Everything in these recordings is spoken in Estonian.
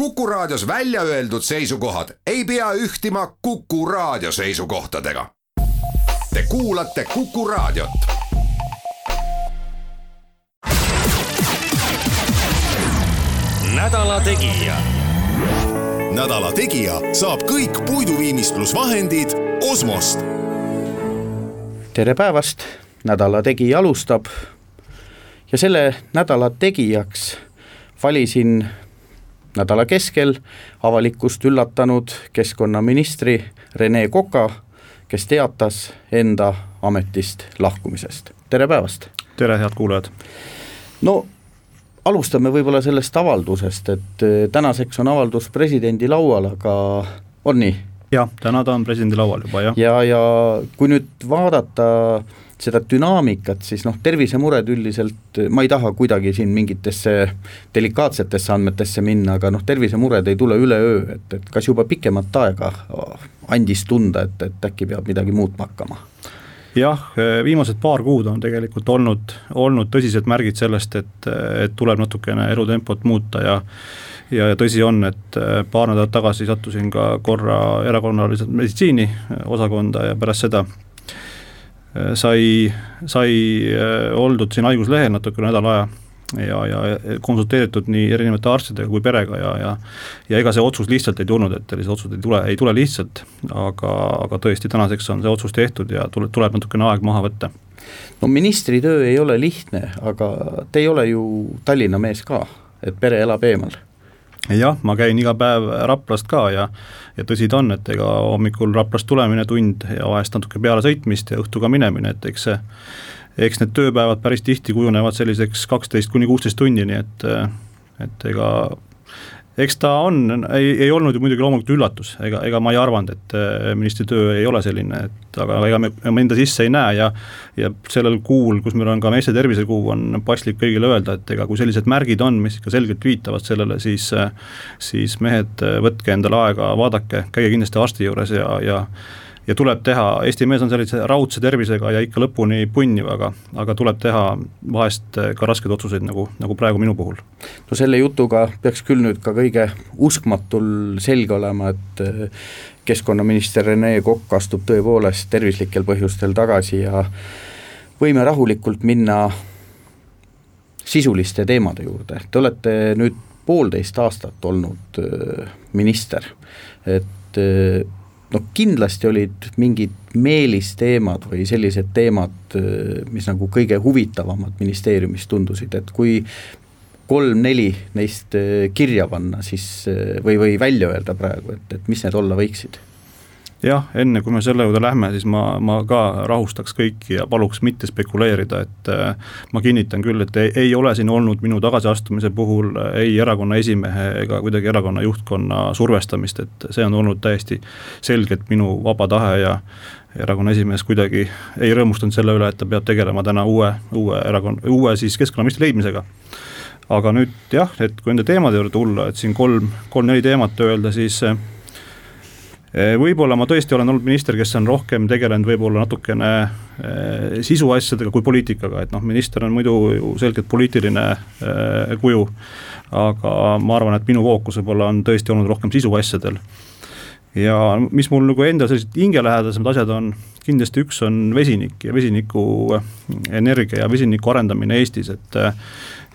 Kuku Raadios välja öeldud seisukohad ei pea ühtima Kuku Raadio seisukohtadega. Te kuulate Kuku Raadiot. nädala Tegija. nädala Tegija saab kõik puiduviimistlusvahendid Osmost. tere päevast, Nädala Tegija alustab ja selle nädala tegijaks valisin nädala keskel avalikkust üllatanud keskkonnaministri Rene Koka, kes teatas enda ametist lahkumisest, tere päevast! tere, head kuulajad! no alustame võib-olla sellest avaldusest, et eh, tänaseks on avaldus presidendi laual, aga on nii? jah, täna ta on presidendi laual juba, jah. ja, ja kui nüüd vaadata äh, seda dünaamikat, siis noh, tervisemured üldiselt, ma ei taha kuidagi siin mingitesse delikaatsetesse andmetesse minna, aga noh, tervisemured ei tule üleöö, et, et kas juba pikemat aega andis tunda, et, et äkki peab midagi muutma hakkama? jah, viimased paar kuud on tegelikult olnud, olnud tõsised märgid sellest, et, et tuleb natukene elutempot muuta ja ja, ja tõsi on, et paar nädalat tagasi sattusin ka korra erakonnaliselt meditsiini osakonda ja pärast seda sai, sai äh, oldud siin haiguslehel natuke nädala aja ja, ja konsulteeritud nii erinevate arstidega kui perega ja, ja ja ega see otsus lihtsalt ei tulnud, et sellised otsused ei tule, ei tule lihtsalt, aga, aga tõesti, tänaseks on see otsus tehtud ja tuleb, tuleb natukene aeg maha võtta. no ministri töö ei ole lihtne, aga te ei ole ju Tallinna mees ka, et pere elab eemal jah, ma käin iga päev Raplast ka ja ja tõsi ta on, et ega hommikul Raplast tulemine tund ja vahest natuke peale sõitmist ja õhtuga minemine, et eks see eks need tööpäevad päris tihti kujunevad selliseks kaksteist kuni kuusteist tundi, nii et et ega eks ta on, ei, ei olnud ju muidugi loomulikult üllatus, ega, ega ma ei arvanud, et äh, ministri töö ei ole selline, et aga ega me, me enda sisse ei näe ja ja sellel kuul, kus meil on ka meeste tervisekuu, on paslik kõigile öelda, et ega kui sellised märgid on, mis ikka selgelt viitavad sellele, siis siis mehed, võtke endale aega, vaadake, käige kindlasti arsti juures ja, ja ja tuleb teha, Eesti mees on sellise raudse tervisega ja ikka lõpuni punniv, aga, aga tuleb teha vahest ka raskeid otsuseid, nagu, nagu praegu minu puhul. no selle jutuga peaks küll nüüd ka kõige uskmatul selge olema, et eh, keskkonnaminister Rene Kokk astub tõepoolest tervislikel põhjustel tagasi ja võime rahulikult minna sisuliste teemade juurde, te olete nüüd poolteist aastat olnud eh, minister, et eh, no kindlasti olid mingid meelisteemad või sellised teemad, mis nagu kõige huvitavamad ministeeriumis tundusid, et kui kolm-neli neist kirja panna, siis või, või välja öelda praegu, et, et mis need olla võiksid jah, enne kui me selle juurde lähme, siis ma, ma ka rahustaks kõiki ja paluks mitte spekuleerida, et äh, ma kinnitan küll, et ei, ei ole siin olnud minu tagasiastumise puhul äh, ei erakonna esimehe ega kuidagi erakonna juhtkonna survestamist, et see on olnud täiesti selgelt minu vaba tahe ja erakonna esimees kuidagi ei rõõmustanud selle üle, et ta peab tegelema täna uue, uue erakonna, uue siis keskkonnaministri leidmisega. Aga nüüd jah, et kui nende teemade juurde tulla, et siin kolm, kolm-neli teemat öelda, siis äh, võib-olla ma tõesti olen olnud minister, kes on rohkem tegelenud võib-olla natukene eh, sisuasjadega kui poliitikaga, et noh, minister on muidu ju selgelt poliitiline eh, kuju. aga ma arvan, et minu fookus võib-olla on tõesti olnud rohkem sisuasjadel. ja mis mul nagu endal sellised hingelähedasemad asjad on, kindlasti üks on vesinik ja vesiniku energia ja vesiniku arendamine Eestis, et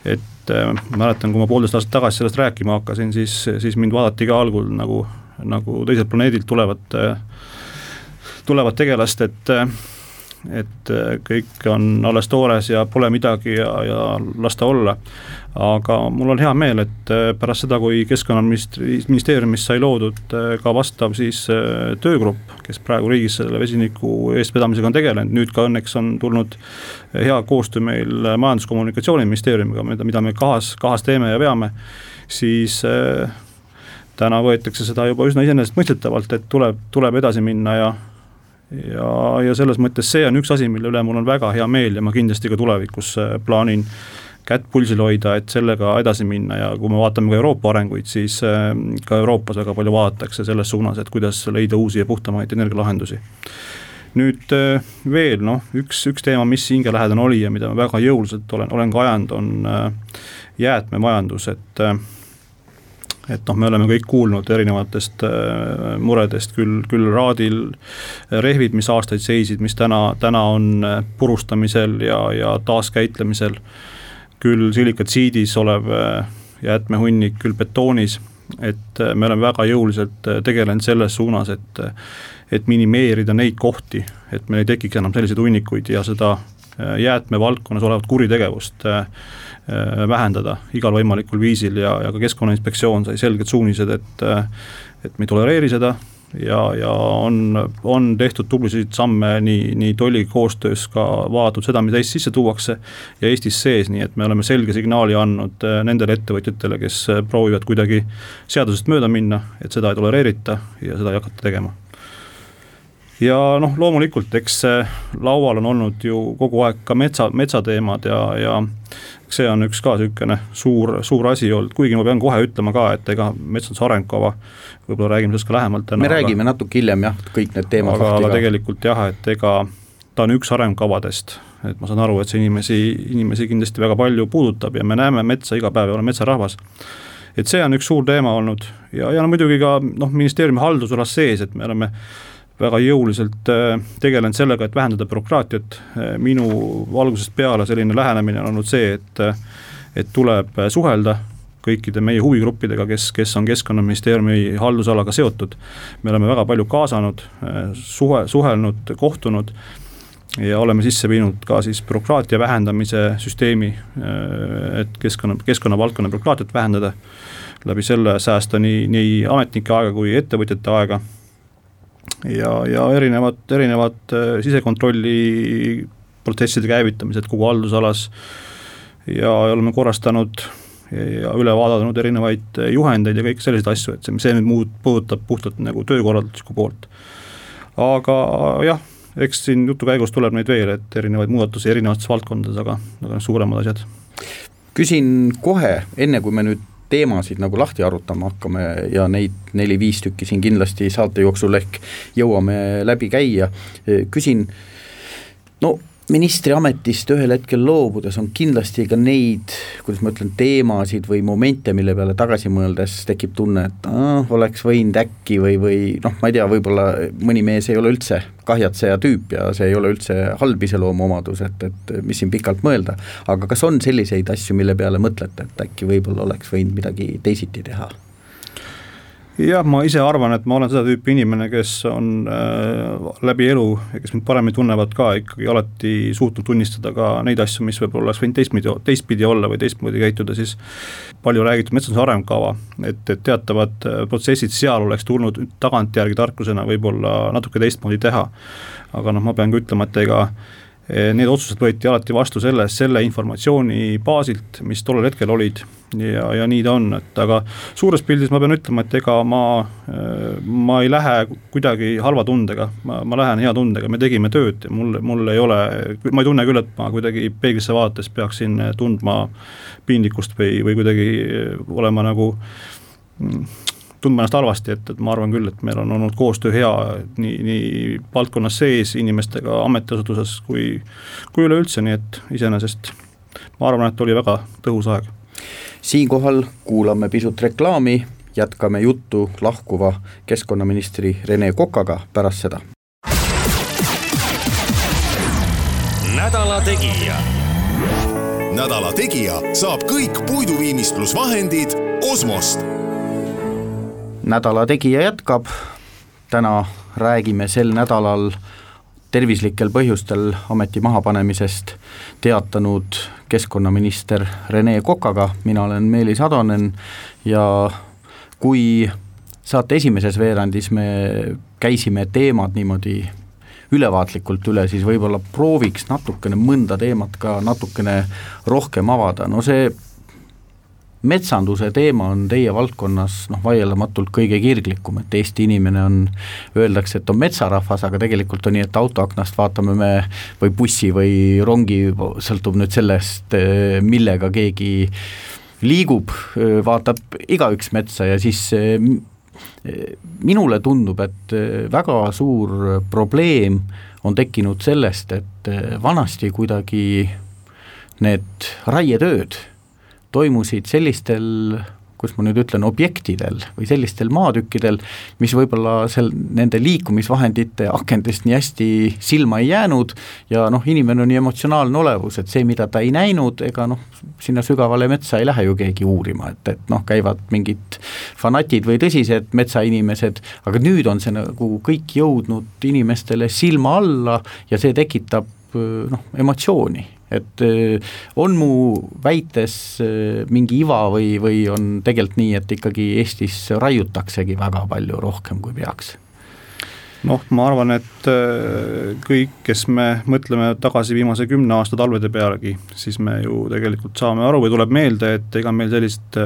et mäletan, kui ma poolteist aastat tagasi sellest rääkima hakkasin, siis, siis mind vaadati ka algul nagu nagu teiselt planeedilt tulevat, tulevat tegelast, et et kõik on alles toores ja pole midagi ja, ja las ta olla. aga mul on hea meel, et pärast seda, kui keskkonnaministri, ministeeriumis sai loodud ka vastav siis töögrupp, kes praegu riigis selle vesiniku eestvedamisega on tegelenud, nüüd ka õnneks on tulnud hea koostöö meil Majandus-Kommunikatsiooniministeeriumiga, mida, mida me kahas, kahas teeme ja veame, siis täna võetakse seda juba üsna iseenesestmõistetavalt, et tuleb, tuleb edasi minna ja ja, ja selles mõttes see on üks asi, mille üle mul on väga hea meel ja ma kindlasti ka tulevikus äh, plaanin kätt pulsil hoida, et sellega edasi minna ja kui me vaatame ka Euroopa arenguid, siis äh, ka Euroopas väga palju vaadatakse selles suunas, et kuidas leida uusi ja puhtamaid energialahendusi. nüüd äh, veel noh, üks, üks teema, mis hingelähedane oli ja mida ma väga jõuliselt olen, olen ka ajanud, on jäätmemajandus, et et noh, me oleme kõik kuulnud erinevatest äh, muredest, küll, küll raadil rehvid, mis aastaid seisid, mis täna, täna on äh, purustamisel ja, ja taaskäitlemisel. küll silikatsiidis olev äh, jäätmehunnik, küll betoonis, et me oleme väga jõuliselt tegelenud selles suunas, et et minimeerida neid kohti, et meil ei tekiks enam selliseid hunnikuid ja seda jäätmevaldkonnas olevat kuritegevust äh, Äh, vähendada igal võimalikul viisil ja, ja ka Keskkonnainspektsioon sai selged suunised, et äh, et me ei tolereeri seda ja, ja on, on tehtud tublisid samme nii, nii tolli koostöös ka vaadatud seda, mida Eestis sisse tuuakse ja Eestis sees, nii et me oleme selge signaali andnud äh, nendele ettevõtjatele, kes proovivad kuidagi seadusest mööda minna, et seda ei tolereerita ja seda ei hakata tegema ja noh, loomulikult, eks laual on olnud ju kogu aeg ka metsa, metsateemad ja, ja see on üks ka niisugune suur, suur asi olnud, kuigi ma pean kohe ütlema ka, et ega metsanduse arengukava, võib-olla räägime sellest ka lähemalt täna. me aga, räägime natuke hiljem jah, kõik need teemad aga, aga tegelikult jah, et ega ta on üks arengukavadest, et ma saan aru, et see inimesi, inimesi kindlasti väga palju puudutab ja me näeme metsa iga päev ja oleme metsarahvas. Et see on üks suur teema olnud. Ja, ja no muidugi ka noh, ministeeriumi haldusalas sees, et me oleme väga jõuliselt äh, tegelenud sellega, et vähendada bürokraatiat. Äh, minu algusest peale selline lähenemine on olnud see, et, äh, et tuleb suhelda kõikide meie huvigruppidega, kes, kes on Keskkonnaministeeriumi haldusalaga seotud. me oleme väga palju kaasanud, suhe, suhelnud, kohtunud ja oleme sisse viinud ka siis bürokraatia vähendamise süsteemi, et keskkonna, keskkonnavaldkonna bürokraatiat vähendada. läbi selle säästa nii, nii ametnike aega kui ettevõtjate aega ja, ja erinevad, erinevad äh, sisekontrolli protsesside käivitamised kogu haldusalas. ja oleme korrastanud ja üle vaadanud erinevaid äh, juhendeid ja kõik selliseid asju, et see, see nüüd muud puudutab puhtalt nagu töökorralduslikku poolt. aga jah, eks siin jutu käigus tuleb neid veel, et erinevaid muudatusi erinevates valdkondades, aga, aga suuremad asjad. küsin kohe, enne kui me nüüd teemasid nagu lahti arutama hakkame ja neid neli-viis tükki siin kindlasti saate jooksul ehk jõuame läbi käia, küsin no ministri ametist ühel hetkel loobudes on kindlasti ka neid, kuidas ma ütlen, teemasid või momente, mille peale tagasi mõeldes tekib tunne, et ah, oleks võinud äkki või, või noh, ma ei tea, võib-olla mõni mees ei ole üldse kahjatseja tüüp ja see ei ole üldse halb iseloomuomadus, et, et mis siin pikalt mõelda, aga kas on selliseid asju, mille peale mõtlete, et äkki võib-olla oleks võinud midagi teisiti teha? Jah, ma ise arvan, et ma olen seda tüüpi inimene, kes on äh, läbi elu ja kes mind paremini tunnevad ka ikkagi alati suutnud tunnistada ka neid asju, mis võib-olla oleks võinud teistpidi, teistpidi olla või teistmoodi käituda, siis palju räägitud metsanduse arengukava, et, et teatavad äh, protsessid seal oleks tulnud tagantjärgi tarkusena võib-olla natuke teistmoodi teha. aga noh, ma pean ka ütlema, et ega Eh, need otsused võeti alati vastu selles, selle informatsiooni baasilt, mis tollel hetkel olid ja, ja nii ta on, et aga suures pildis ma pean ütlema, et ega ma, eh, ma ei lähe kuidagi halva tundega, ma, ma lähen hea tundega, me tegime tööd ja mul, mul ei ole, ma ei tunne küll, et ma kuidagi peeglisse vaadates peaksin tundma piinlikkust või, või kuidagi olema nagu mm, tundma ennast halvasti, et, et ma arvan küll, et meil on olnud koostöö hea nii, nii valdkonnas sees inimestega ametiasutuses kui, kui üleüldse, nii et iseenesest ma arvan, et oli väga tõhus aeg. siinkohal kuulame pisut reklaami, jätkame juttu lahkuva keskkonnaministri Rene Kokaga pärast seda. nädala Tegija. nädala Tegija saab kõik puiduviimistlusvahendid Osmost nädala Tegija jätkab, täna räägime sel nädalal tervislikel põhjustel ameti mahapanemisest teatanud keskkonnaminister Rene Kokaga, mina olen Meelis Atonen ja kui saate esimeses veerandis me käisime teemad niimoodi ülevaatlikult üle, siis võib-olla prooviks natukene mõnda teemat ka natukene rohkem avada, no see metsanduse teema on teie valdkonnas noh, vaieldamatult kõige kirglikum, et Eesti inimene on, öeldakse, et on metsarahvas, aga tegelikult on nii, et autoaknast vaatame me või bussi või rongi, sõltub nüüd sellest, millega keegi liigub, vaatab igaüks metsa ja siis minule tundub, et väga suur probleem on tekkinud sellest, et vanasti kuidagi need raietööd toimusid sellistel kuidas ma nüüd ütlen, objektidel või sellistel maatükkidel, mis võib-olla seal nende liikumisvahendite akendest nii hästi silma ei jäänud ja noh, inimene on nii emotsionaalne olevus, et see, mida ta ei näinud, ega noh, sinna sügavale metsa ei lähe ju keegi uurima, et, et noh, käivad mingid fanatid või tõsised metsainimesed, aga nüüd on see nagu kõik jõudnud inimestele silma alla ja see tekitab noh, emotsiooni et äh, on mu väites äh, mingi iva või, või on tegelikult nii, et ikkagi Eestis raiutaksegi väga palju rohkem, kui peaks? noh, ma arvan, et äh, kõik, kes me mõtleme tagasi viimase kümne aasta talvede pealegi, siis me ju tegelikult saame aru või tuleb meelde, et ega meil sellist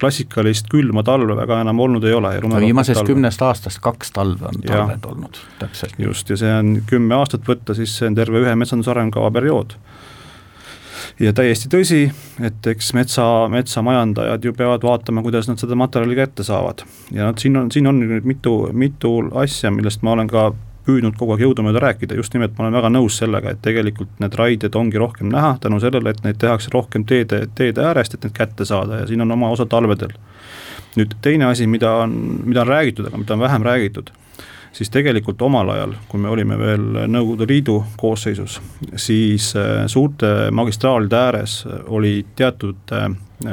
klassikalist külma talve väga enam olnud ei ole. no viimasest talve. kümnest aastast kaks talve on talved olnud, täpselt. just, ja see on kümme aastat võtta, siis see on terve ühe metsanduse arengukava periood ja täiesti tõsi, et eks metsa, metsamajandajad ju peavad vaatama, kuidas nad seda materjali kätte saavad. ja nad siin on, siin on nüüd mitu, mitu asja, millest ma olen ka püüdnud kogu aeg jõudumööda rääkida, just nimelt ma olen väga nõus sellega, et tegelikult need raided ongi rohkem näha tänu sellele, et neid tehakse rohkem teede, teede äärest, et neid kätte saada ja siin on oma osa talvedel. nüüd teine asi, mida on, mida on räägitud, aga mida on vähem räägitud siis tegelikult omal ajal, kui me olime veel Nõukogude Liidu koosseisus, siis äh, suurte magistraalide ääres oli teatud äh,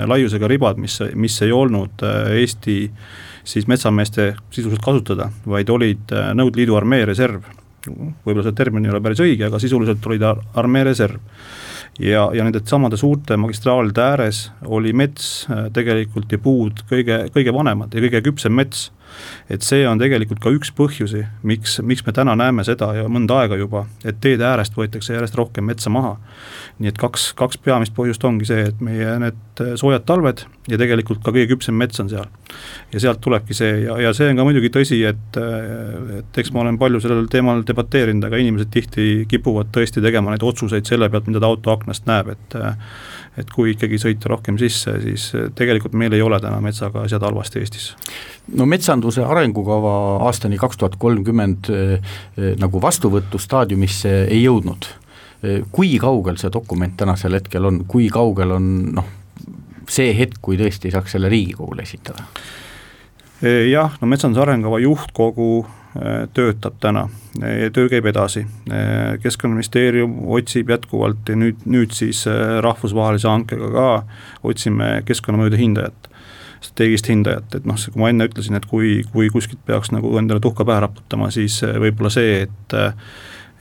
laiusega ribad, mis, mis ei olnud äh, Eesti siis metsameeste sisuliselt kasutada, vaid olid Nõukogude Liidu armee reserv. võib-olla see termin ei ole päris õige, aga sisuliselt olid armee reserv ja, ja nende samade suurte magistraalide ääres oli mets tegelikult ja puud kõige, kõige vanemad ja kõige küpsem mets et see on tegelikult ka üks põhjusi, miks, miks me täna näeme seda ja mõnda aega juba, et teede äärest võetakse järjest rohkem metsa maha. nii et kaks, kaks peamist põhjust ongi see, et meie need soojad talved ja tegelikult ka kõige küpsem mets on seal. ja sealt tulebki see ja, ja see on ka muidugi tõsi, et, et eks ma olen palju sellel teemal debateerinud, aga inimesed tihti kipuvad tõesti tegema neid otsuseid selle pealt, mida ta auto aknast näeb, et et kui ikkagi sõita rohkem sisse, siis tegelikult meil ei ole täna metsaga asjad halvasti Eestis no metsanduse arengukava aastani kaks tuhat kolmkümmend eh, eh, nagu vastuvõtustaadiumisse ei jõudnud. Eh, kui kaugel see dokument tänasel hetkel on, kui kaugel on noh, see hetk, kui tõesti saaks selle Riigikogule esitada? jah, no metsanduse arengukava juhtkogu töötab täna, töö käib edasi. keskkonnaministeerium otsib jätkuvalt ja nüüd, nüüd siis rahvusvahelise hankega ka otsime keskkonnamõjude hindajat strateegilist hindajat, et noh, kui ma enne ütlesin, et kui, kui kuskilt peaks nagu endale tuhka pähe raputama, siis võib-olla see, et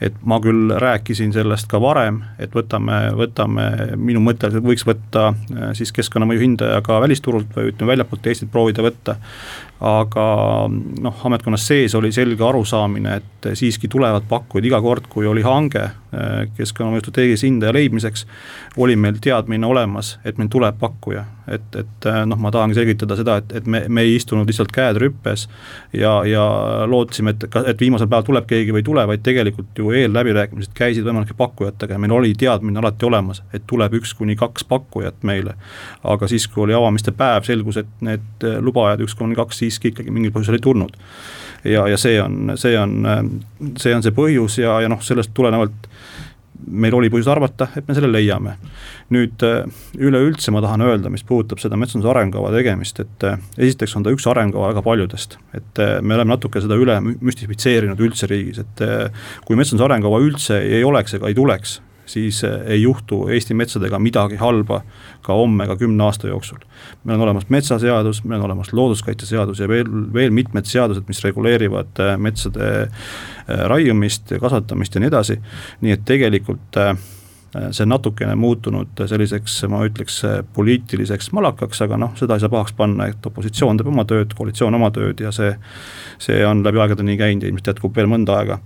et ma küll rääkisin sellest ka varem, et võtame, võtame, minu mõte võiks võtta siis keskkonnamõju hindaja ka välisturult või ütleme, väljapoolt Eestit proovida võtta aga noh, ametkonnas sees oli selge arusaamine, et siiski tulevad pakkujad iga kord, kui oli hange eh, keskkonnamõju strateegilise hindaja leidmiseks, oli meil teadmine olemas, et meil tuleb pakkuja. et, et eh, noh, ma tahangi selgitada seda, et, et me, me ei istunud lihtsalt käed rüppes ja, ja lootsime, et, et viimasel päeval tuleb keegi või ei tule, vaid tegelikult ju eelläbirääkimised käisid võimalike pakkujatega ja meil oli teadmine alati olemas, et tuleb üks kuni kaks pakkujat meile. aga siis, kui oli avamiste päev, selgus, et need lubajad üks kuni kaks siis siiski ikkagi mingil põhjusel ei tulnud. ja, ja see on, see on, see on see põhjus ja, ja noh, sellest tulenevalt meil oli põhjust arvata, et me selle leiame. nüüd üleüldse ma tahan öelda, mis puudutab seda metsanduse arengukava tegemist, et esiteks on ta üks arengukava väga paljudest. et me oleme natuke seda üle müstifitseerinud üldse riigis, et kui metsanduse arengukava üldse ei oleks ega ei tuleks, siis eh, ei juhtu Eesti metsadega midagi halba ka homme, ka kümne aasta jooksul. meil on olemas metsaseadus, meil on olemas looduskaitseseadus ja veel, veel mitmed seadused, mis reguleerivad eh, metsade eh, raiumist, kasvatamist ja nii edasi, nii et tegelikult Äh, see on natukene muutunud selliseks, ma ütleks, poliitiliseks malakaks, aga noh, seda ei saa pahaks panna, et opositsioon teeb oma tööd, koalitsioon oma tööd ja see, see on läbi aegade nii käinud ja ilmselt jätkub veel mõnda aega.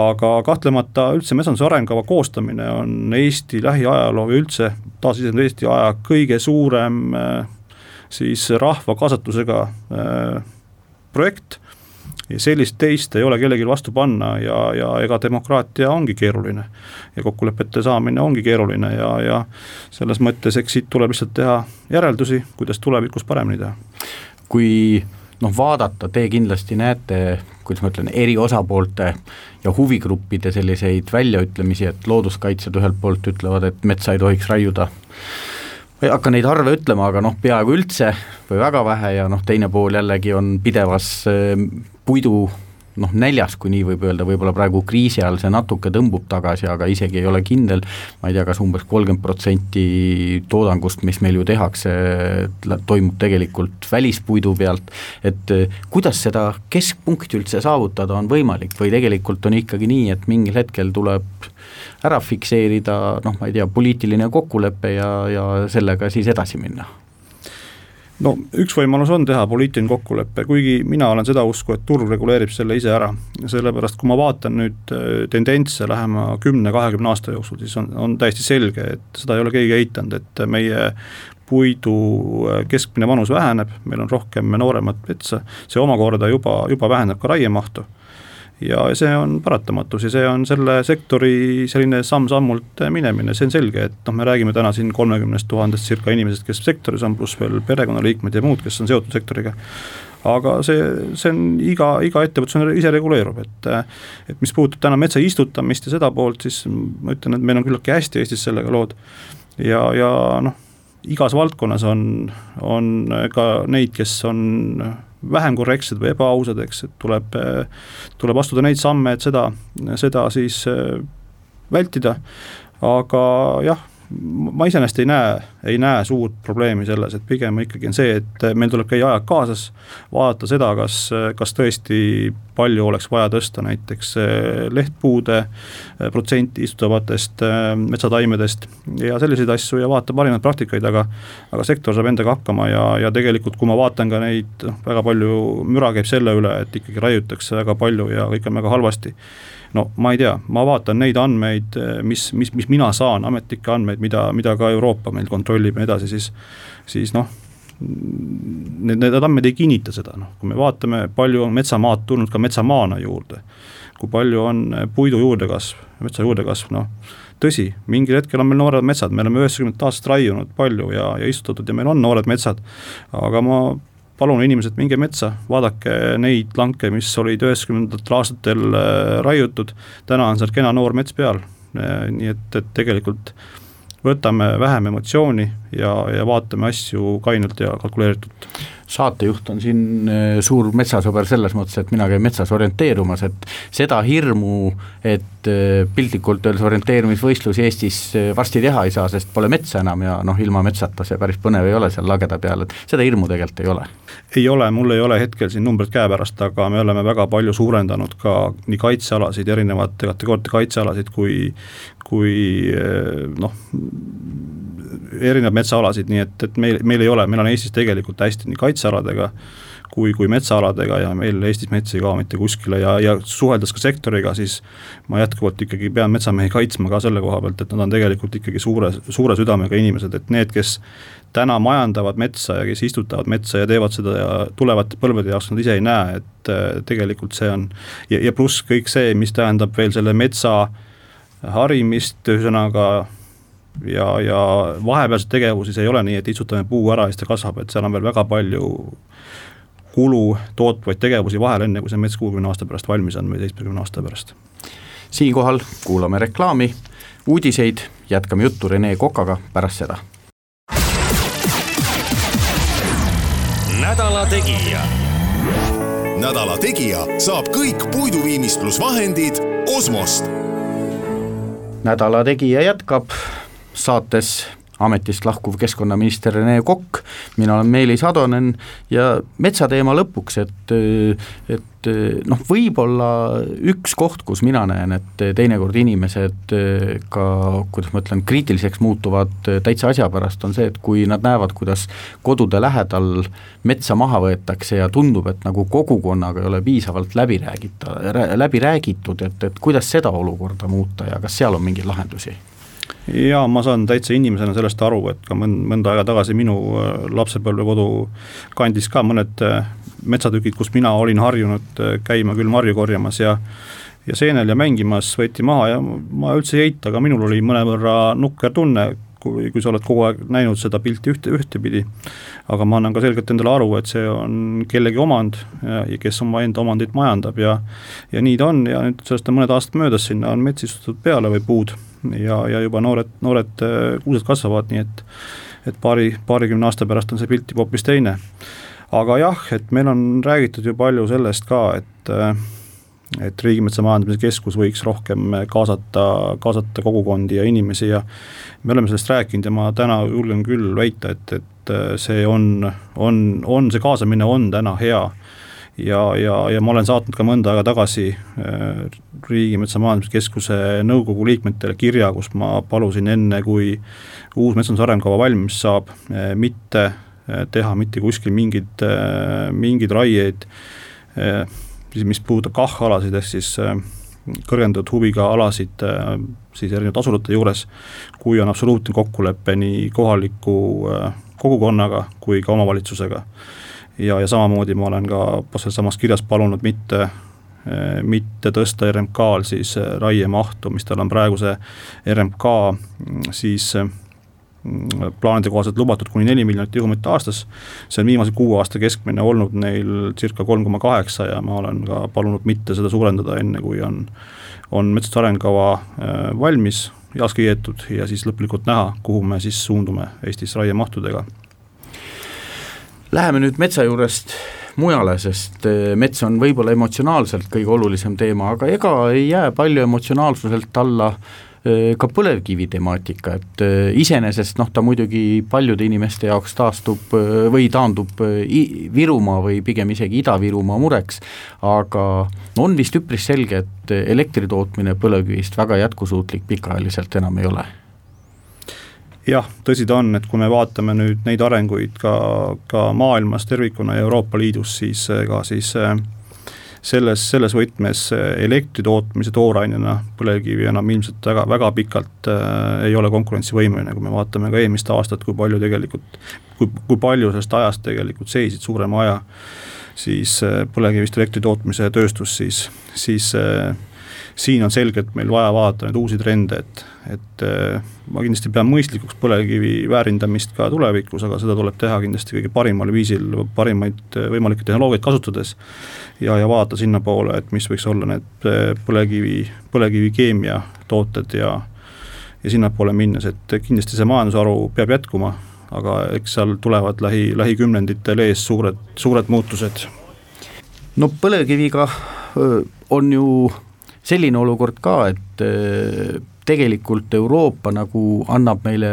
aga kahtlemata üldse metsanduse arengukava koostamine on Eesti lähiajaloo või üldse taasiseseisvunud Eesti aja kõige suurem äh, siis rahva kaasatusega äh, projekt ja sellist teist ei ole kellelgi vastu panna ja, ja ega demokraatia ongi keeruline. ja kokkulepete saamine ongi keeruline ja, ja selles mõttes, eks siit tuleb lihtsalt teha järeldusi, kuidas tulevikus paremini teha. kui noh, vaadata, te kindlasti näete, kuidas ma ütlen, eri osapoolte ja huvigruppide selliseid väljaütlemisi, et looduskaitsjad ühelt poolt ütlevad, et metsa ei tohiks raiuda ma ei hakka neid arve ütlema, aga noh, peaaegu üldse või väga vähe ja noh, teine pool jällegi on pidevas äh, puidu noh, näljas, kui nii võib öelda, võib-olla praegu kriisi ajal see natuke tõmbub tagasi, aga isegi ei ole kindel, ma ei tea, kas umbes kolmkümmend protsenti toodangust, mis meil ju tehakse, toimub tegelikult välispuidu pealt, et eh, kuidas seda keskpunkti üldse saavutada on võimalik või tegelikult on ikkagi nii, et mingil hetkel tuleb ära fikseerida noh, ma ei tea, poliitiline kokkulepe ja, ja sellega siis edasi minna no üks võimalus on teha poliitiline kokkulepe, kuigi mina olen seda usku, et turg reguleerib selle ise ära. sellepärast, kui ma vaatan nüüd äh, tendentse lähema kümne-kahekümne aasta jooksul, siis on, on täiesti selge, et seda ei ole keegi eitanud, et meie puidu äh, keskmine vanus väheneb, meil on rohkem nooremat metsa, see omakorda juba, juba vähendab ka raiemahtu ja see on paratamatus ja see on selle sektori selline samm-sammult minemine, see on selge, et noh, me räägime täna siin kolmekümnest tuhandest circa inimesest, kes sektoris on, pluss veel perekonnaliikmed ja muud, kes on seotud sektoriga aga see, see on iga, iga ettevõtlus ise reguleerub, et et mis puudutab täna metsa istutamist ja seda poolt, siis ma ütlen, et meil on küllaltki hästi Eestis sellega lood. ja, ja noh, igas valdkonnas on, on ka neid, kes on vähem korrektsed või ebaausad, eks, et tuleb, tuleb astuda neid samme, et seda, seda siis äh, vältida. aga jah, ma iseenesest ei näe, ei näe suurt probleemi selles, et pigem ikkagi on see, et meil tuleb käia ajaga kaasas, vaadata seda, kas, kas tõesti palju oleks vaja tõsta näiteks eh, lehtpuude eh, protsenti istutavatest eh, metsataimedest ja selliseid asju ja vaata parimaid praktikaid, aga aga sektor saab endaga hakkama ja, ja tegelikult, kui ma vaatan ka neid, noh, väga palju müra käib selle üle, et ikkagi raiutakse väga palju ja kõik on väga halvasti no ma ei tea, ma vaatan neid andmeid, mis, mis, mis mina saan, ametlikke andmeid, mida, mida ka Euroopa meil kontrollib ja nii edasi, siis, siis noh, need, need andmed ei kinnita seda, noh, kui me vaatame, palju on metsamaad tulnud ka metsamaana juurde, kui palju on puidu juurdekasv, metsa juurdekasv, noh, tõsi, mingil hetkel on meil noored metsad, me oleme üheksakümnendat aastat raiunud palju ja, ja istutatud ja meil on noored metsad, aga ma palun inimesed, minge metsa, vaadake neid lanke, mis olid üheksakümnendatel aastatel äh, raiutud, täna on seal kena noor mets peal, äh, nii et, et tegelikult võtame vähem emotsiooni ja, ja vaatame asju kainelt ja kalkuleeritult saatejuht on siin äh, suur metsasõber selles mõttes, et mina käin metsas orienteerumas, et seda hirmu, et äh, piltlikult öeldes orienteerumisvõistlusi Eestis äh, varsti teha ei saa, sest pole metsa enam ja noh, ilma metsata see päris põnev ei ole seal lageda peal, et seda hirmu tegelikult ei ole. ei ole, mul ei ole hetkel siin numbrid käepärast, aga me oleme väga palju suurendanud ka nii kaitsealasid, erinevate kategooriate kaitsealasid, kui kui noh, erinevaid metsaalasid, nii et, et meil, meil ei ole, meil on Eestis tegelikult hästi nii kaitsealadega kui, kui metsaaladega ja meil Eestis mets ei kao mitte kuskile ja, ja suheldes ka sektoriga, siis ma jätkuvalt ikkagi pean metsamehi kaitsma ka selle koha pealt, et nad on tegelikult ikkagi suure, suure südamega inimesed, et need, kes täna majandavad metsa ja kes istutavad metsa ja teevad seda ja tulevate põlvede jaoks nad ise ei näe, et äh, tegelikult see on ja, ja pluss kõik see, mis tähendab veel selle metsa harimist, ühesõnaga ja, ja vahepealseid tegevusi, see ei ole nii, et istutame puu ära ja siis ta kasvab, et seal on veel väga palju kulu tootvaid tegevusi vahel, enne kui see mets kuuekümne aasta pärast valmis on või seitsmekümne aasta pärast. siinkohal kuulame reklaami, uudiseid, jätkame juttu Rene Kokaga pärast seda. nädala Tegija. nädala Tegija saab kõik puiduviimistlusvahendid Osmost. nädala Tegija jätkab saates ametist lahkuv keskkonnaminister Rene Kokk, mina olen Meelis Atonen ja metsateema lõpuks, et, et noh, võib-olla üks koht, kus mina näen, et teinekord inimesed ka, kuidas ma ütlen, kriitiliseks muutuvad täitsa asja pärast, on see, et kui nad näevad, kuidas kodude lähedal metsa maha võetakse ja tundub, et nagu kogukonnaga ei ole piisavalt läbi räägita, läbi räägitud, et, et kuidas seda olukorda muuta ja kas seal on mingeid lahendusi? Jaa, ma saan täitsa inimesena sellest aru, et ka mõnd-, mõnda aega tagasi minu äh, lapsepõlvekodu kandis ka mõned äh, metsatükid, kus mina olin harjunud äh, käima küll marju korjamas ja ja seenel ja mängimas võeti maha ja ma üldse ei eita, aga minul oli mõnevõrra nukker tunne, kui, kui sa oled kogu aeg näinud seda pilti ühte, ühtepidi. aga ma annan ka selgelt endale aru, et see on kellegi omand ja, ja kes omaenda omandit majandab ja ja nii ta on ja nüüd sellest on mõned aastad möödas, sinna on mets istutud peale või puud ja, ja juba noored, noored äh, kuused kasvavad, nii et et paari, paarikümne aasta pärast on see pilt juba hoopis teine. aga jah, et meil on räägitud ju palju sellest ka, et et Riigimetsa Majandamise Keskus võiks rohkem kaasata, kaasata kogukondi ja inimesi ja me oleme sellest rääkinud ja ma täna julgen küll väita, et, et see on, on, on, see kaasamine on täna hea. Ja, ja, ja ma olen saatnud ka mõnda aega tagasi äh, Riigimetsa Majandamise Keskuse nõukogu liikmetele kirja, kus ma palusin enne, kui uus metsanduse arengukava valmis saab, äh, mitte äh, teha mitte kuskil mingeid, mingeid raieid, mis puudutab KAH-alasid, ehk siis kõrgendatud huviga alasid siis erinevate asulate juures, kui on absoluutne kokkulepe nii kohaliku kogukonnaga kui ka omavalitsusega. Ja, ja samamoodi ma olen ka sealsamas kirjas palunud mitte mitte tõsta RMK-l siis äh, raiemahtu, mis tal on praeguse RMK mm, siis plaanide kohaselt lubatud kuni neli miljonit tihumeetrit aastas. see on viimase kuue aasta keskmine olnud neil circa kolm koma kaheksa ja ma olen ka palunud mitte seda suurendada, enne kui on, on metsade arengukava äh, valmis, heaks kiidetud ja siis lõplikult näha, kuhu me siis suundume Eestis raiemahtudega Läheme nüüd metsa juurest mujale, sest eh, mets on võib-olla emotsionaalselt kõige olulisem teema, aga ega ei jää palju emotsionaalsuselt alla eh, ka põlevkivi temaatika, et iseenesest noh, ta muidugi paljude inimeste jaoks taastub või taandub Virumaa või pigem isegi Ida-Virumaa mureks, aga on vist üpris selge, et elektri tootmine põlevkivist väga jätkusuutlik pikaajaliselt enam ei ole. Jah, tõsi ta on, et kui me vaatame nüüd neid arenguid ka, ka maailmas tervikuna ja Euroopa Liidus, siis ka siis äh, selles, selles võtmes äh, elektri tootmise toorainena põlevkivi enam ilmselt väga, väga pikalt äh, ei ole konkurentsivõimeline, kui me vaatame ka eelmist aastat, kui palju tegelikult, kui, kui palju sellest ajast tegelikult seisid suurema aja siis äh, põlevkivist elektri tootmise tööstus, siis, siis äh, siin on selgelt meil vaja vaadata neid uusi trende, et, et äh, ma kindlasti pean mõistlikuks põlevkivi väärindamist ka tulevikus, aga seda tuleb teha kindlasti kõige parimal viisil, parimaid äh, võimalikke tehnoloogiaid kasutades. ja, ja vaadata sinnapoole, et mis võiks olla need äh, põlevkivi, põlevkivikeemia tooted ja, ja sinnapoole minnes, et kindlasti see majandusharu peab jätkuma, aga eks seal tulevad lähi, lähikümnenditel ees suured, suured muutused. no põlevkiviga on ju selline olukord ka, et äh, tegelikult Euroopa nagu annab meile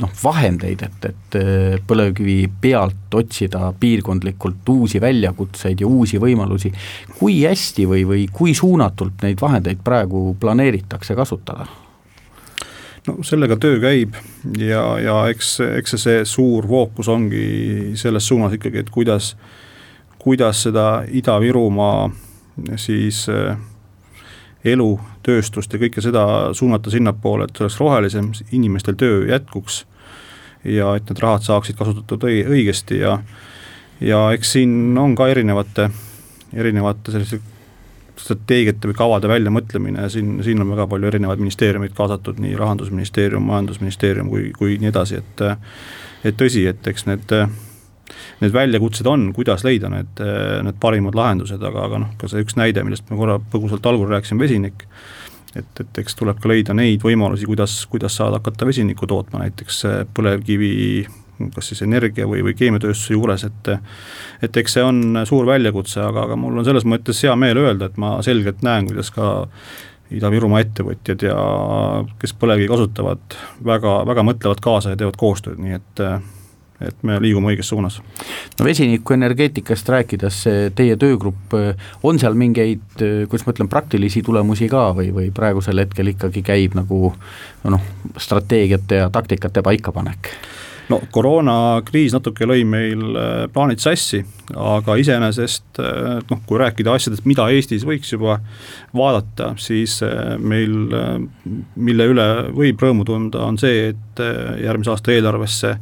noh, vahendeid, et, et äh, põlevkivi pealt otsida piirkondlikult uusi väljakutseid ja uusi võimalusi. kui hästi või, või kui suunatult neid vahendeid praegu planeeritakse kasutada? no sellega töö käib ja, ja eks, eks see, see suur fookus ongi selles suunas ikkagi, et kuidas, kuidas seda Ida-Virumaa siis äh, elu, tööstust ja kõike seda suunata sinnapoole, et oleks rohelisem, inimestel töö jätkuks ja et need rahad saaksid kasutatud õigesti ja ja eks siin on ka erinevate, erinevate selliste strateegiate või kavade väljamõtlemine, siin, siin on väga palju erinevaid ministeeriumeid kaasatud, nii rahandusministeerium, majandusministeerium kui, kui nii edasi, et et tõsi, et eks need need väljakutsed on, kuidas leida need, need parimad lahendused, aga, aga noh, ka see üks näide, millest me korra põgusalt algul rääkisime, vesinik. et, et eks tuleb ka leida neid võimalusi, kuidas, kuidas saada hakata vesinikku tootma, näiteks põlevkivi kas siis energia või, või keemiatööstuse juures, et et eks see on suur väljakutse, aga, aga mul on selles mõttes hea meel öelda, et ma selgelt näen, kuidas ka Ida-Virumaa ettevõtjad ja kes põlevkivi kasutavad, väga, väga mõtlevad kaasa ja teevad koostööd, nii et et me liigume õiges suunas. no vesinikuenergeetikast rääkides, teie töögrupp, on seal mingeid, kuidas ma ütlen, praktilisi tulemusi ka või, või praegusel hetkel ikkagi käib nagu noh, strateegiate ja taktikate paikapanek? no koroonakriis natuke lõi meil äh, plaanid sassi, aga iseenesest äh, noh, kui rääkida asjadest, mida Eestis võiks juba vaadata, siis äh, meil, mille üle võib rõõmu tunda, on see, et järgmise aasta eelarvesse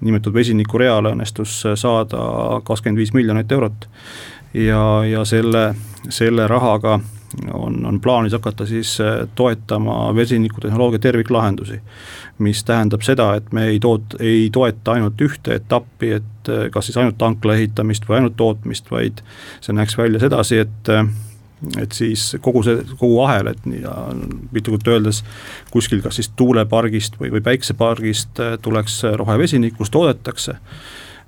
nimetatud vesiniku reale õnnestus saada kakskümmend viis miljonit eurot. ja, ja selle, selle rahaga on, on plaanis hakata siis äh, toetama vesinikutehnoloogia terviklahendusi. mis tähendab seda, et me ei toot-, ei toeta ainult ühte etappi, et äh, kas siis ainult tankla ehitamist või ainult tootmist, vaid see näeks välja sedasi, et äh, et siis kogu see, kogu ahel, et nii piltlikult öeldes kuskil kas siis tuulepargist või, või päiksepargist tuleks rohevesinik, kus toodetakse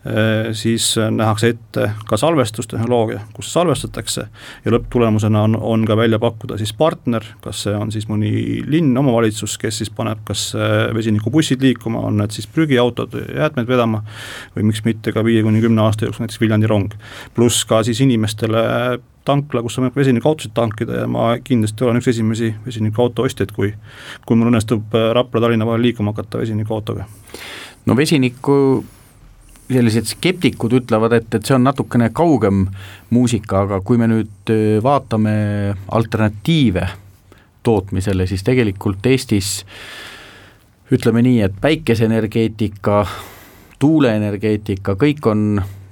Äh, siis nähakse ette ka salvestustehnoloogia, kus salvestatakse ja lõpptulemusena on, on ka välja pakkuda siis partner, kas see on siis mõni linn, omavalitsus, kes siis paneb kas äh, vesinikubussid liikuma, on need siis prügiautod, jäätmeid vedama või miks mitte ka viie kuni kümne aasta jooksul näiteks Viljandi rong. pluss ka siis inimestele tankla, kus on võimalik vesinikuautosid tankida ja ma kindlasti olen üks esimesi vesinikuauto ostjaid, kui kui mul õnnestub äh, Rapla-Tallinna vahel liikuma hakata vesinikuautoga. no vesiniku sellised skeptikud ütlevad, et, et see on natukene kaugem muusika, aga kui me nüüd vaatame alternatiive tootmisele, siis tegelikult Eestis ütleme nii, et päikeseenergeetika, tuuleenergeetika, kõik on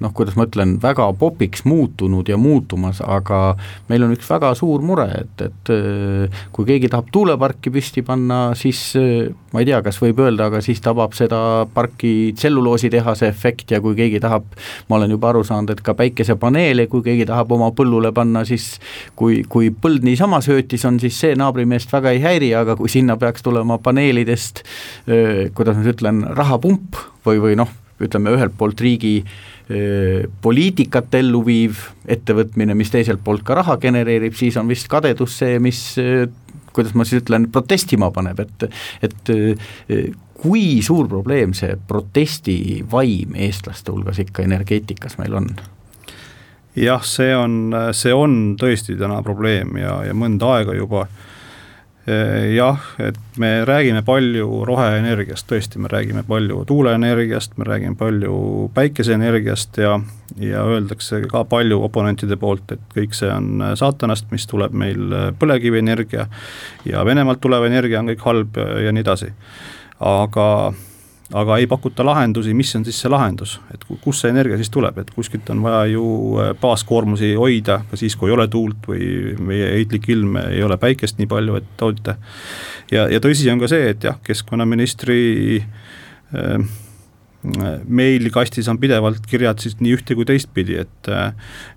noh, kuidas ma ütlen, väga popiks muutunud ja muutumas, aga meil on üks väga suur mure, et, et äh, kui keegi tahab tuuleparki püsti panna, siis äh, ma ei tea, kas võib öelda, aga siis tabab seda parki tselluloositehase efekt ja kui keegi tahab, ma olen juba aru saanud, et ka päikesepaneele, kui keegi tahab oma põllule panna, siis kui, kui põld niisama söötis on, siis see naabrimeest väga ei häiri, aga kui sinna peaks tulema paneelidest, äh, kuidas ma nüüd ütlen, rahapump või, või noh, ütleme ühelt poolt riigi äh, poliitikat ellu viiv ettevõtmine, mis teiselt poolt ka raha genereerib, siis on vist kadedus see, mis kuidas ma siis ütlen, protestima paneb, et et kui suur probleem see protestivaim eestlaste hulgas ikka energeetikas meil on? jah, see on, see on tõesti täna probleem ja, ja mõnda aega juba äh, jah, et me räägime palju roheenergiast, tõesti, me räägime palju tuuleenergiast, me räägime palju päikeseenergiast ja, ja öeldakse ka palju oponentide poolt, et kõik see on saatanast, mis tuleb meil põlevkivienergia ja Venemaalt tulev energia on kõik halb ja nii edasi. aga aga ei pakuta lahendusi, mis on siis see lahendus, et kust see energia siis tuleb, et kuskilt on vaja ju äh, baaskoormusi hoida ka siis, kui ei ole tuult või meie heitlik ilm ei ole päikest nii palju, et toota. ja, ja tõsi on ka see, et jah, keskkonnaministri äh, meilikastis on pidevalt kirjad siis nii ühte kui teistpidi, et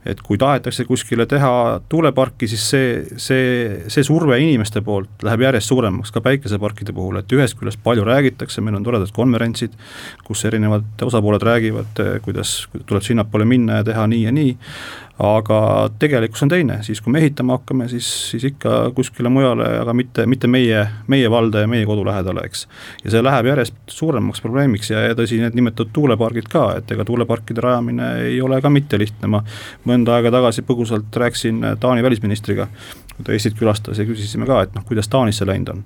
et kui tahetakse kuskile teha tuuleparki, siis see, see, see surve inimeste poolt läheb järjest suuremaks ka päikeseparkide puhul, et ühest küljest palju räägitakse, meil on toredad konverentsid, kus erinevad osapooled räägivad, kuidas tuleb sinnapoole minna ja teha nii ja nii, aga tegelikkus on teine, siis kui me ehitama hakkame, siis, siis ikka kuskile mujale, aga mitte, mitte meie, meie valda ja meie kodu lähedale, eks. ja see läheb järjest suuremaks probleemiks ja, ja tõsi, need nimetatud tuulepargid ka, et ega tuuleparkide rajamine ei ole ka mitte lihtne, ma mõnda aega tagasi põgusalt rääkisin Taani välisministriga, kui ta Eestit külastas ja küsisime ka, et noh, kuidas Taanis see läinud on.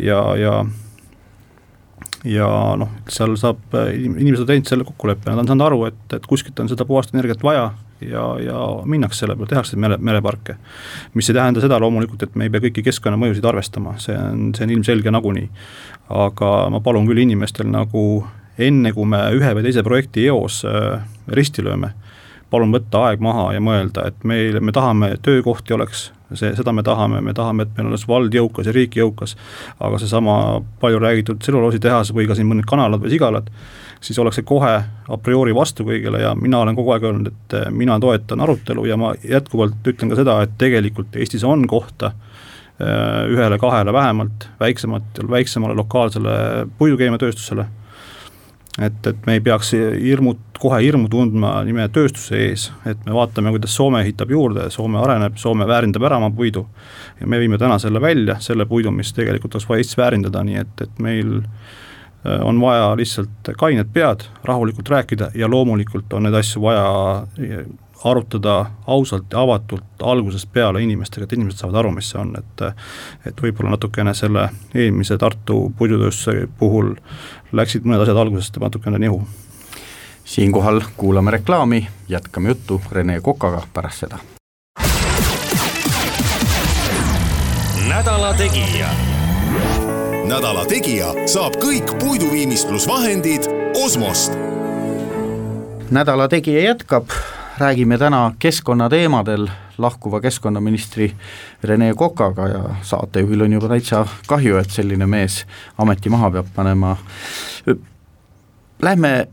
ja, ja ja noh, seal saab, inimesed on teinud selle kokkuleppe, nad on saanud aru, et, et kuskilt on seda puhast energiat vaja ja, ja minnakse selle peale, tehakse mere, mereparke. mis ei tähenda seda loomulikult, et me ei pea kõiki keskkonnamõjusid arvestama, see on, see on ilmselge nagunii. aga ma palun küll inimestel nagu enne, kui me ühe või teise projekti eos äh, risti lööme, palun võtta aeg maha ja mõelda, et meil, me tahame, töökohti oleks, see, seda me tahame, me tahame, et meil oleks vald jõukas ja riik jõukas, aga seesama palju räägitud tselluloositehas või ka siin mõned kanalad või sigalad, siis ollakse kohe a priori vastu kõigele ja mina olen kogu aeg öelnud, et eh, mina toetan arutelu ja ma jätkuvalt ütlen ka seda, et tegelikult Eestis on kohta eh, ühele-kahele vähemalt väiksemat, väiksemale lokaalsele puidukeemiatööstusele et, et me ei peaks hirmu, kohe hirmu tundma nime tööstuse ees, et me vaatame, kuidas Soome ehitab juurde, Soome areneb, Soome väärindab ära oma puidu. ja me viime täna selle välja, selle puidu, mis tegelikult oleks vaja Eestis väärindada, nii et, et meil äh, on vaja lihtsalt kained pead, rahulikult rääkida ja loomulikult on neid asju vaja arutada ausalt ja avatult algusest peale inimestega, et inimesed saavad aru, mis see on, et et võib-olla natukene selle eelmise Tartu puidutööstuse puhul läksid mõned asjad algusest natukene nihu. siinkohal kuulame reklaami, jätkame juttu Rene Kokaga pärast seda. nädala Tegija. Nädala Tegija saab kõik puiduviimistlusvahendid Osmost. nädala Tegija jätkab räägime täna keskkonnateemadel lahkuva keskkonnaministri Rene Kokaga ja saatejuhil on juba täitsa kahju, et selline mees ameti maha peab panema. Lähme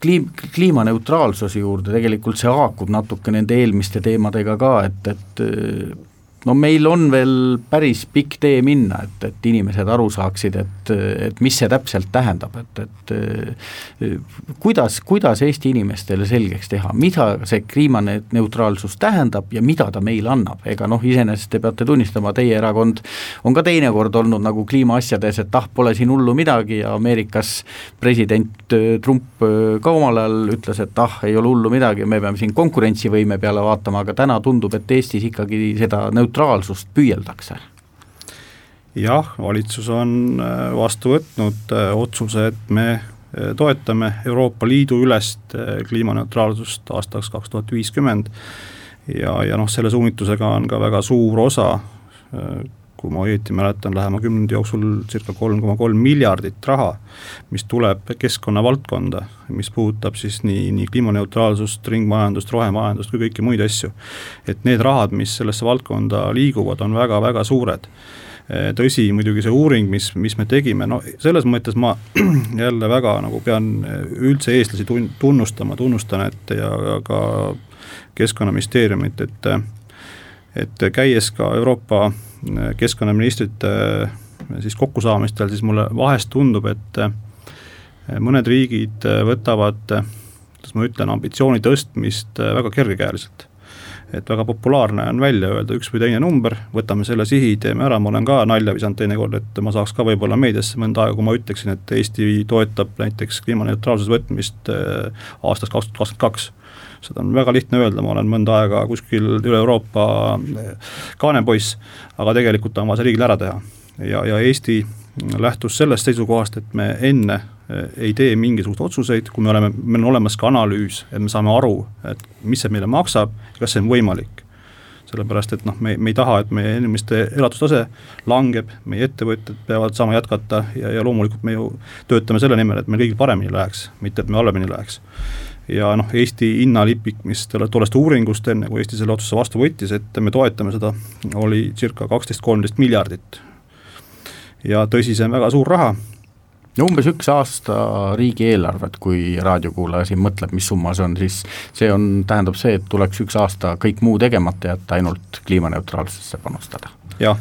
kliim-, kliimaneutraalsuse juurde, tegelikult see haakub natuke nende eelmiste teemadega ka, et, et no meil on veel päris pikk tee minna, et, et inimesed aru saaksid, et, et mis see täpselt tähendab, et, et kuidas, kuidas Eesti inimestele selgeks teha, mida see kliimaneutraalsus tähendab ja mida ta meile annab, ega noh, iseenesest te peate tunnistama, teie erakond on ka teinekord olnud nagu kliimaasjades, et ah, pole siin hullu midagi ja Ameerikas president Trump ka omal ajal ütles, et ah, ei ole hullu midagi, me peame siin konkurentsivõime peale vaatama, aga täna tundub, et Eestis ikkagi seda neutraalsust neutraalsust püüeldakse? jah, valitsus on äh, vastu võtnud äh, otsuse, et me äh, toetame Euroopa Liidu ülest kliimaneutraalsust aastaks kaks tuhat viiskümmend ja, ja noh, selle suunitlusega on ka väga suur osa kui ma õieti mäletan, lähema kümnendi jooksul circa kolm koma kolm miljardit raha, mis tuleb keskkonna valdkonda, mis puudutab siis nii, nii kliimaneutraalsust, ringmajandust, rohemajandust kui kõiki muid asju. et need rahad, mis sellesse valdkonda liiguvad, on väga-väga suured tõsi, muidugi see uuring, mis, mis me tegime, no selles mõttes ma jälle väga nagu pean üldse eestlasi tun-, tunnustama, tunnustan, et ja ka keskkonnaministeeriumit, et et käies ka Euroopa keskkonnaministrite siis kokkusaamistel, siis mulle vahest tundub, et mõned riigid võtavad, kuidas ma ütlen, ambitsiooni tõstmist väga kergekäeliselt. et väga populaarne on välja öelda üks või teine number, võtame selle sihi, teeme ära, ma olen ka nalja visanud teinekord, et ma saaks ka võib-olla meediasse mõnda aega, kui ma ütleksin, et Eesti toetab näiteks kliimaneutraalsuse võtmist aastast kaks tuhat kakskümmend kaks seda on väga lihtne öelda, ma olen mõnda aega kuskil üle Euroopa kaanepoiss, aga tegelikult on vaja see riigil ära teha. ja, ja Eesti lähtus sellest seisukohast, et me enne eh, ei tee mingisuguseid otsuseid, kui me oleme, meil on olemas ka analüüs, et me saame aru, et mis see meile maksab ja kas see on võimalik sellepärast et noh, me, me ei taha, et meie inimeste elatustase langeb, meie ettevõtted peavad saama jätkata ja, ja loomulikult me ju töötame selle nimel, et meil kõigil paremini läheks, mitte et me halvemini läheks ja noh, Eesti hinnalipik, mis tollest uuringust, enne kui Eesti selle otsuse vastu võttis, et me toetame seda, oli circa kaksteist, kolmteist miljardit. ja tõsi, see on väga suur raha. no umbes üks aasta riigieelarvet, kui raadiokuulaja siin mõtleb, mis summa see on, siis see on, tähendab see, et tuleks üks aasta kõik muu tegemata jätta, ainult kliimaneutraalsusesse panustada. jah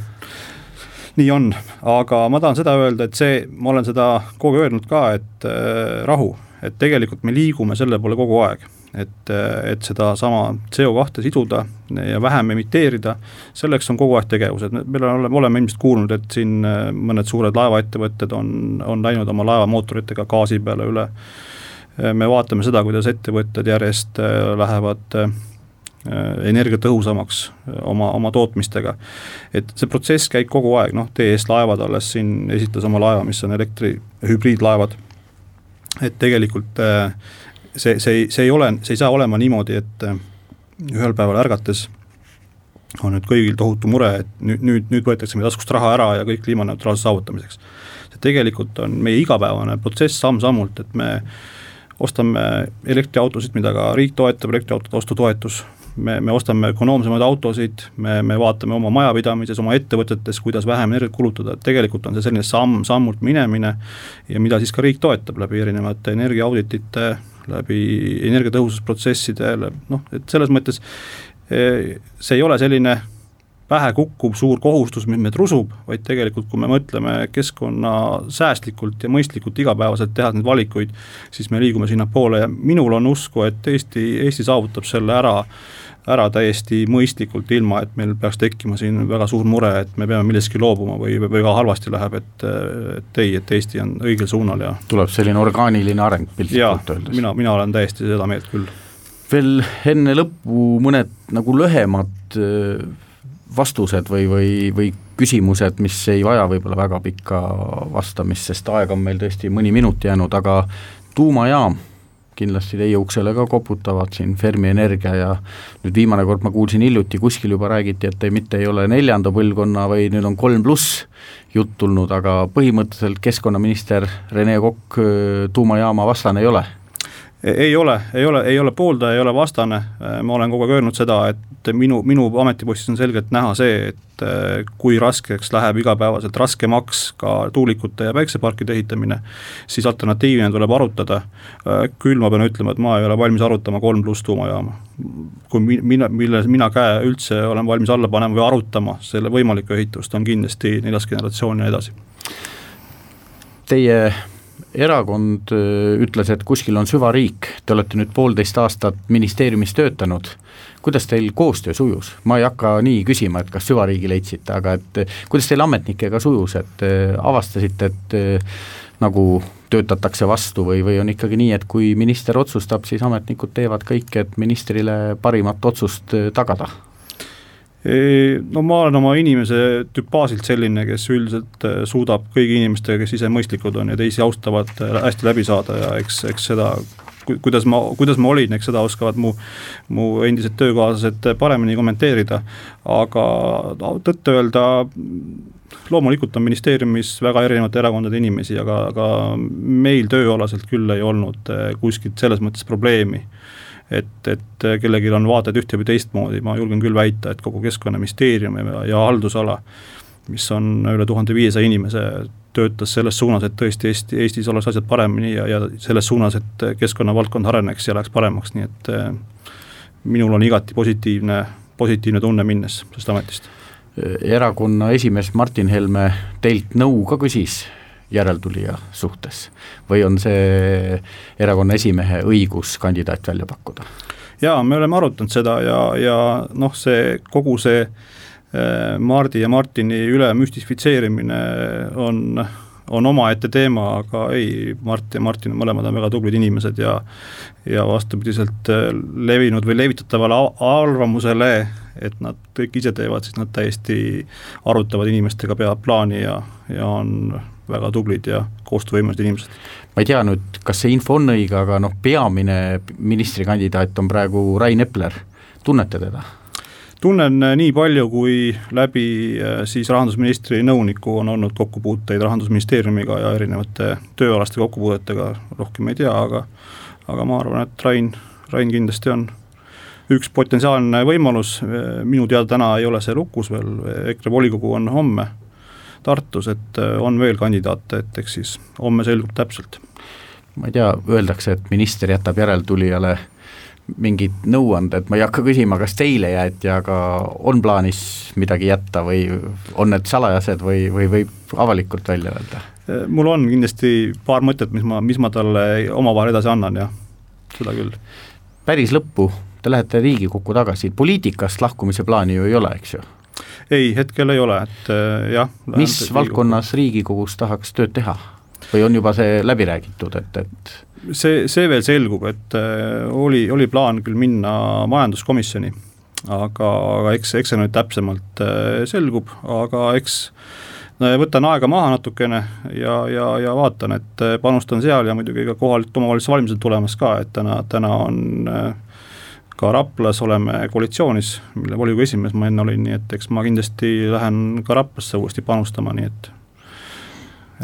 nii on, aga ma tahan seda öelda, et see, ma olen seda kogu aeg öelnud ka, et äh, rahu et tegelikult me liigume selle poole kogu aeg, et, et sedasama CO2 siduda ja vähem emiteerida, selleks on kogu aeg tegevused, meil on, oleme ilmselt kuulnud, et siin äh, mõned suured laevaettevõtted on, on läinud oma laevamootoritega gaasi peale üle. Äh, me vaatame seda, kuidas ettevõtted järjest äh, lähevad energiatõhusamaks oma, oma tootmistega. et see protsess käib kogu aeg, noh, TS Laevad alles siin esitles oma laeva, mis on elektri, hübriidlaevad et tegelikult äh, see, see, see ei ole, see ei saa olema niimoodi, et äh, ühel päeval ärgates on nüüd kõigil tohutu mure, et nüüd, nüüd, nüüd võetakse meie taskust raha ära ja kõik kliimaneutraalsuse saavutamiseks. see tegelikult on meie igapäevane protsess samm-sammult, et me ostame elektriautosid, mida ka riik toetab, elektriautode ostutoetus, me, me ostame ökonoomsemaid autosid, me, me vaatame oma majapidamises, oma ettevõtetes, kuidas vähem energiat kulutada, et tegelikult on see selline samm-sammult minemine ja mida siis ka riik toetab läbi erinevate energiaauditite, läbi energiatõhususprotsesside, noh, et selles mõttes eh, see ei ole selline pähe kukkuv suur kohustus, mis meid rusub, vaid tegelikult, kui me mõtleme keskkonnasäästlikult ja mõistlikult igapäevaselt teha neid valikuid, siis me liigume sinnapoole ja minul on usku, et Eesti, Eesti saavutab selle ära ära täiesti mõistlikult, ilma et meil peaks tekkima siin väga suur mure, et me peame millestki loobuma või, väga halvasti läheb, et, et ei, et Eesti on õigel suunal ja. tuleb selline orgaaniline areng piltlikult öeldes. mina, mina olen täiesti seda meelt küll. veel enne lõppu mõned nagu lühemad äh, vastused või, või, või küsimused, mis ei vaja võib-olla väga pikka vastamist, sest aega on meil tõesti mõni minut jäänud, aga tuumajaam kindlasti teie uksele ka koputavad siin Fermi Energia ja nüüd viimane kord ma kuulsin hiljuti, kuskil juba räägiti, et ei, mitte ei ole neljanda põlvkonna, vaid nüüd on kolm pluss jutt tulnud, aga põhimõtteliselt keskkonnaminister Rene Kokk tuumajaama vastane ei ole ei ole, ei ole, ei ole pooldaja, ei ole vastane, ma olen kogu aeg öelnud seda, et minu, minu ametipostis on selgelt näha see, et äh, kui raskeks läheb igapäevaselt raskemaks ka tuulikute ja päikseparkide ehitamine, siis alternatiivina tuleb arutada. Äh, küll ma pean ütlema, et ma ei ole valmis arutama kolm pluss tuumajaama. kui mina, mille mina käe üldse olen valmis alla panema või arutama selle võimalikku ehitust, on kindlasti neljas generatsioon ja edasi. Teie erakond ütles, et kuskil on süvariik, te olete nüüd poolteist aastat ministeeriumis töötanud, kuidas teil koostöö sujus, ma ei hakka nii küsima, et kas süvariigi leidsite, aga et kuidas teil ametnikega sujus, et avastasite, et nagu töötatakse vastu või, või on ikkagi nii, et kui minister otsustab, siis ametnikud teevad kõik, et ministrile parimat otsust tagada? No ma olen oma inimese tüpaažilt selline, kes üldiselt äh, suudab kõigi inimestega, kes ise mõistlikud on ja teisi austavad, äh, hästi läbi saada ja eks, eks seda kuidas ma, kuidas ma olin, eks seda oskavad mu, mu endised töökaaslased paremini kommenteerida. aga tõtt-öelda loomulikult on ministeeriumis väga erinevate erakondade inimesi, aga, aga meil tööalaselt küll ei olnud äh, kuskilt selles mõttes probleemi et, et kellelgi on vaated ühte või teistmoodi, ma julgen küll väita, et kogu Keskkonnaministeerium ja, ja haldusala, mis on üle tuhande viiesaja inimese, töötas selles suunas, et tõesti Eesti, Eestis oleks asjad paremini ja, ja selles suunas, et keskkonnavaldkond areneks ja läheks paremaks, nii et eh, minul on igati positiivne, positiivne tunne minnes sellest ametist. erakonna esimees Martin Helme teilt nõu ka küsis järeltulija suhtes või on see erakonna esimehe õigus kandidaat välja pakkuda? jaa, me oleme arutanud seda ja, ja noh, see kogu see äh, Mardi ja Martini üle müstifitseerimine on, on omaette teema, aga ei, Mart ja Martin mõlemad on väga tublid inimesed ja ja vastupidiselt äh, levinud või levitatavale arvamusele, et nad kõik ise teevad, siis nad täiesti arutavad inimestega, peavad plaani ja, ja on väga tublid ja koostöövõimelised inimesed. ma ei tea nüüd, kas see info on õige, aga noh, peamine ministrikandidaat on praegu Rain Epler, tunnete teda? tunnen äh, nii palju, kui läbi äh, siis rahandusministri nõuniku on olnud kokkupuuteid rahandusministeeriumiga ja erinevate tööalaste kokkupuudetega, rohkem ei tea, aga aga ma arvan, et Rain, Rain kindlasti on üks potentsiaalne võimalus, minu teada täna ei ole see lukus veel, EKRE volikogu on homme Tartus, et äh, on veel kandidaate, et eks siis homme selgub täpselt. ma ei tea, öeldakse, et minister jätab järeltulijale mingid nõuanded, ma ei hakka küsima, kas teile jäeti, aga on plaanis midagi jätta või on need salajased või, või võib avalikult välja öelda? Äh, mul on kindlasti paar mõtet, mis ma, mis ma talle omavahel edasi annan, jah, seda küll. päris lõppu, te lähete Riigikokku tagasi, poliitikast lahkumise plaani ju ei ole, eks ju? ei, hetkel ei ole, et äh, jah. mis valdkonnas Riigikogus tahaks tööd teha? või on juba see läbi räägitud, et, et see, see veel selgub, et äh, oli, oli plaan küll minna majanduskomisjoni, aga, aga eks, eks see nüüd täpsemalt äh, selgub, aga eks võtan aega maha natukene ja, ja, ja vaatan, et panustan seal ja muidugi ka kohalikud omavalitsuse valimised tulemas ka, et täna, täna on äh, ka Raplas oleme koalitsioonis, mille volikogu esimees ma enne olin, nii et eks ma kindlasti lähen ka Raplasse uuesti panustama, nii et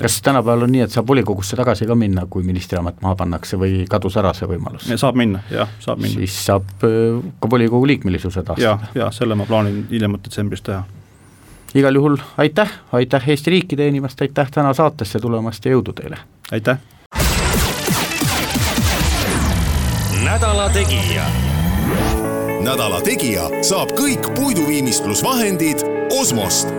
kas tänapäeval on nii, et saab volikogusse tagasi ka minna, kui ministriamet maha pannakse või kadus ära see võimalus? saab minna, jah, saab minna. siis saab äh, ka volikogu liikmelisuse taastada ja,? jah, selle ma plaanin hiljemalt detsembris teha. igal juhul aitäh, aitäh Eesti riiki teenimast, aitäh täna saatesse tulemast ja jõudu teile! aitäh! nädala Tegija nädala Tegija saab kõik puiduviimistlusvahendid Osmost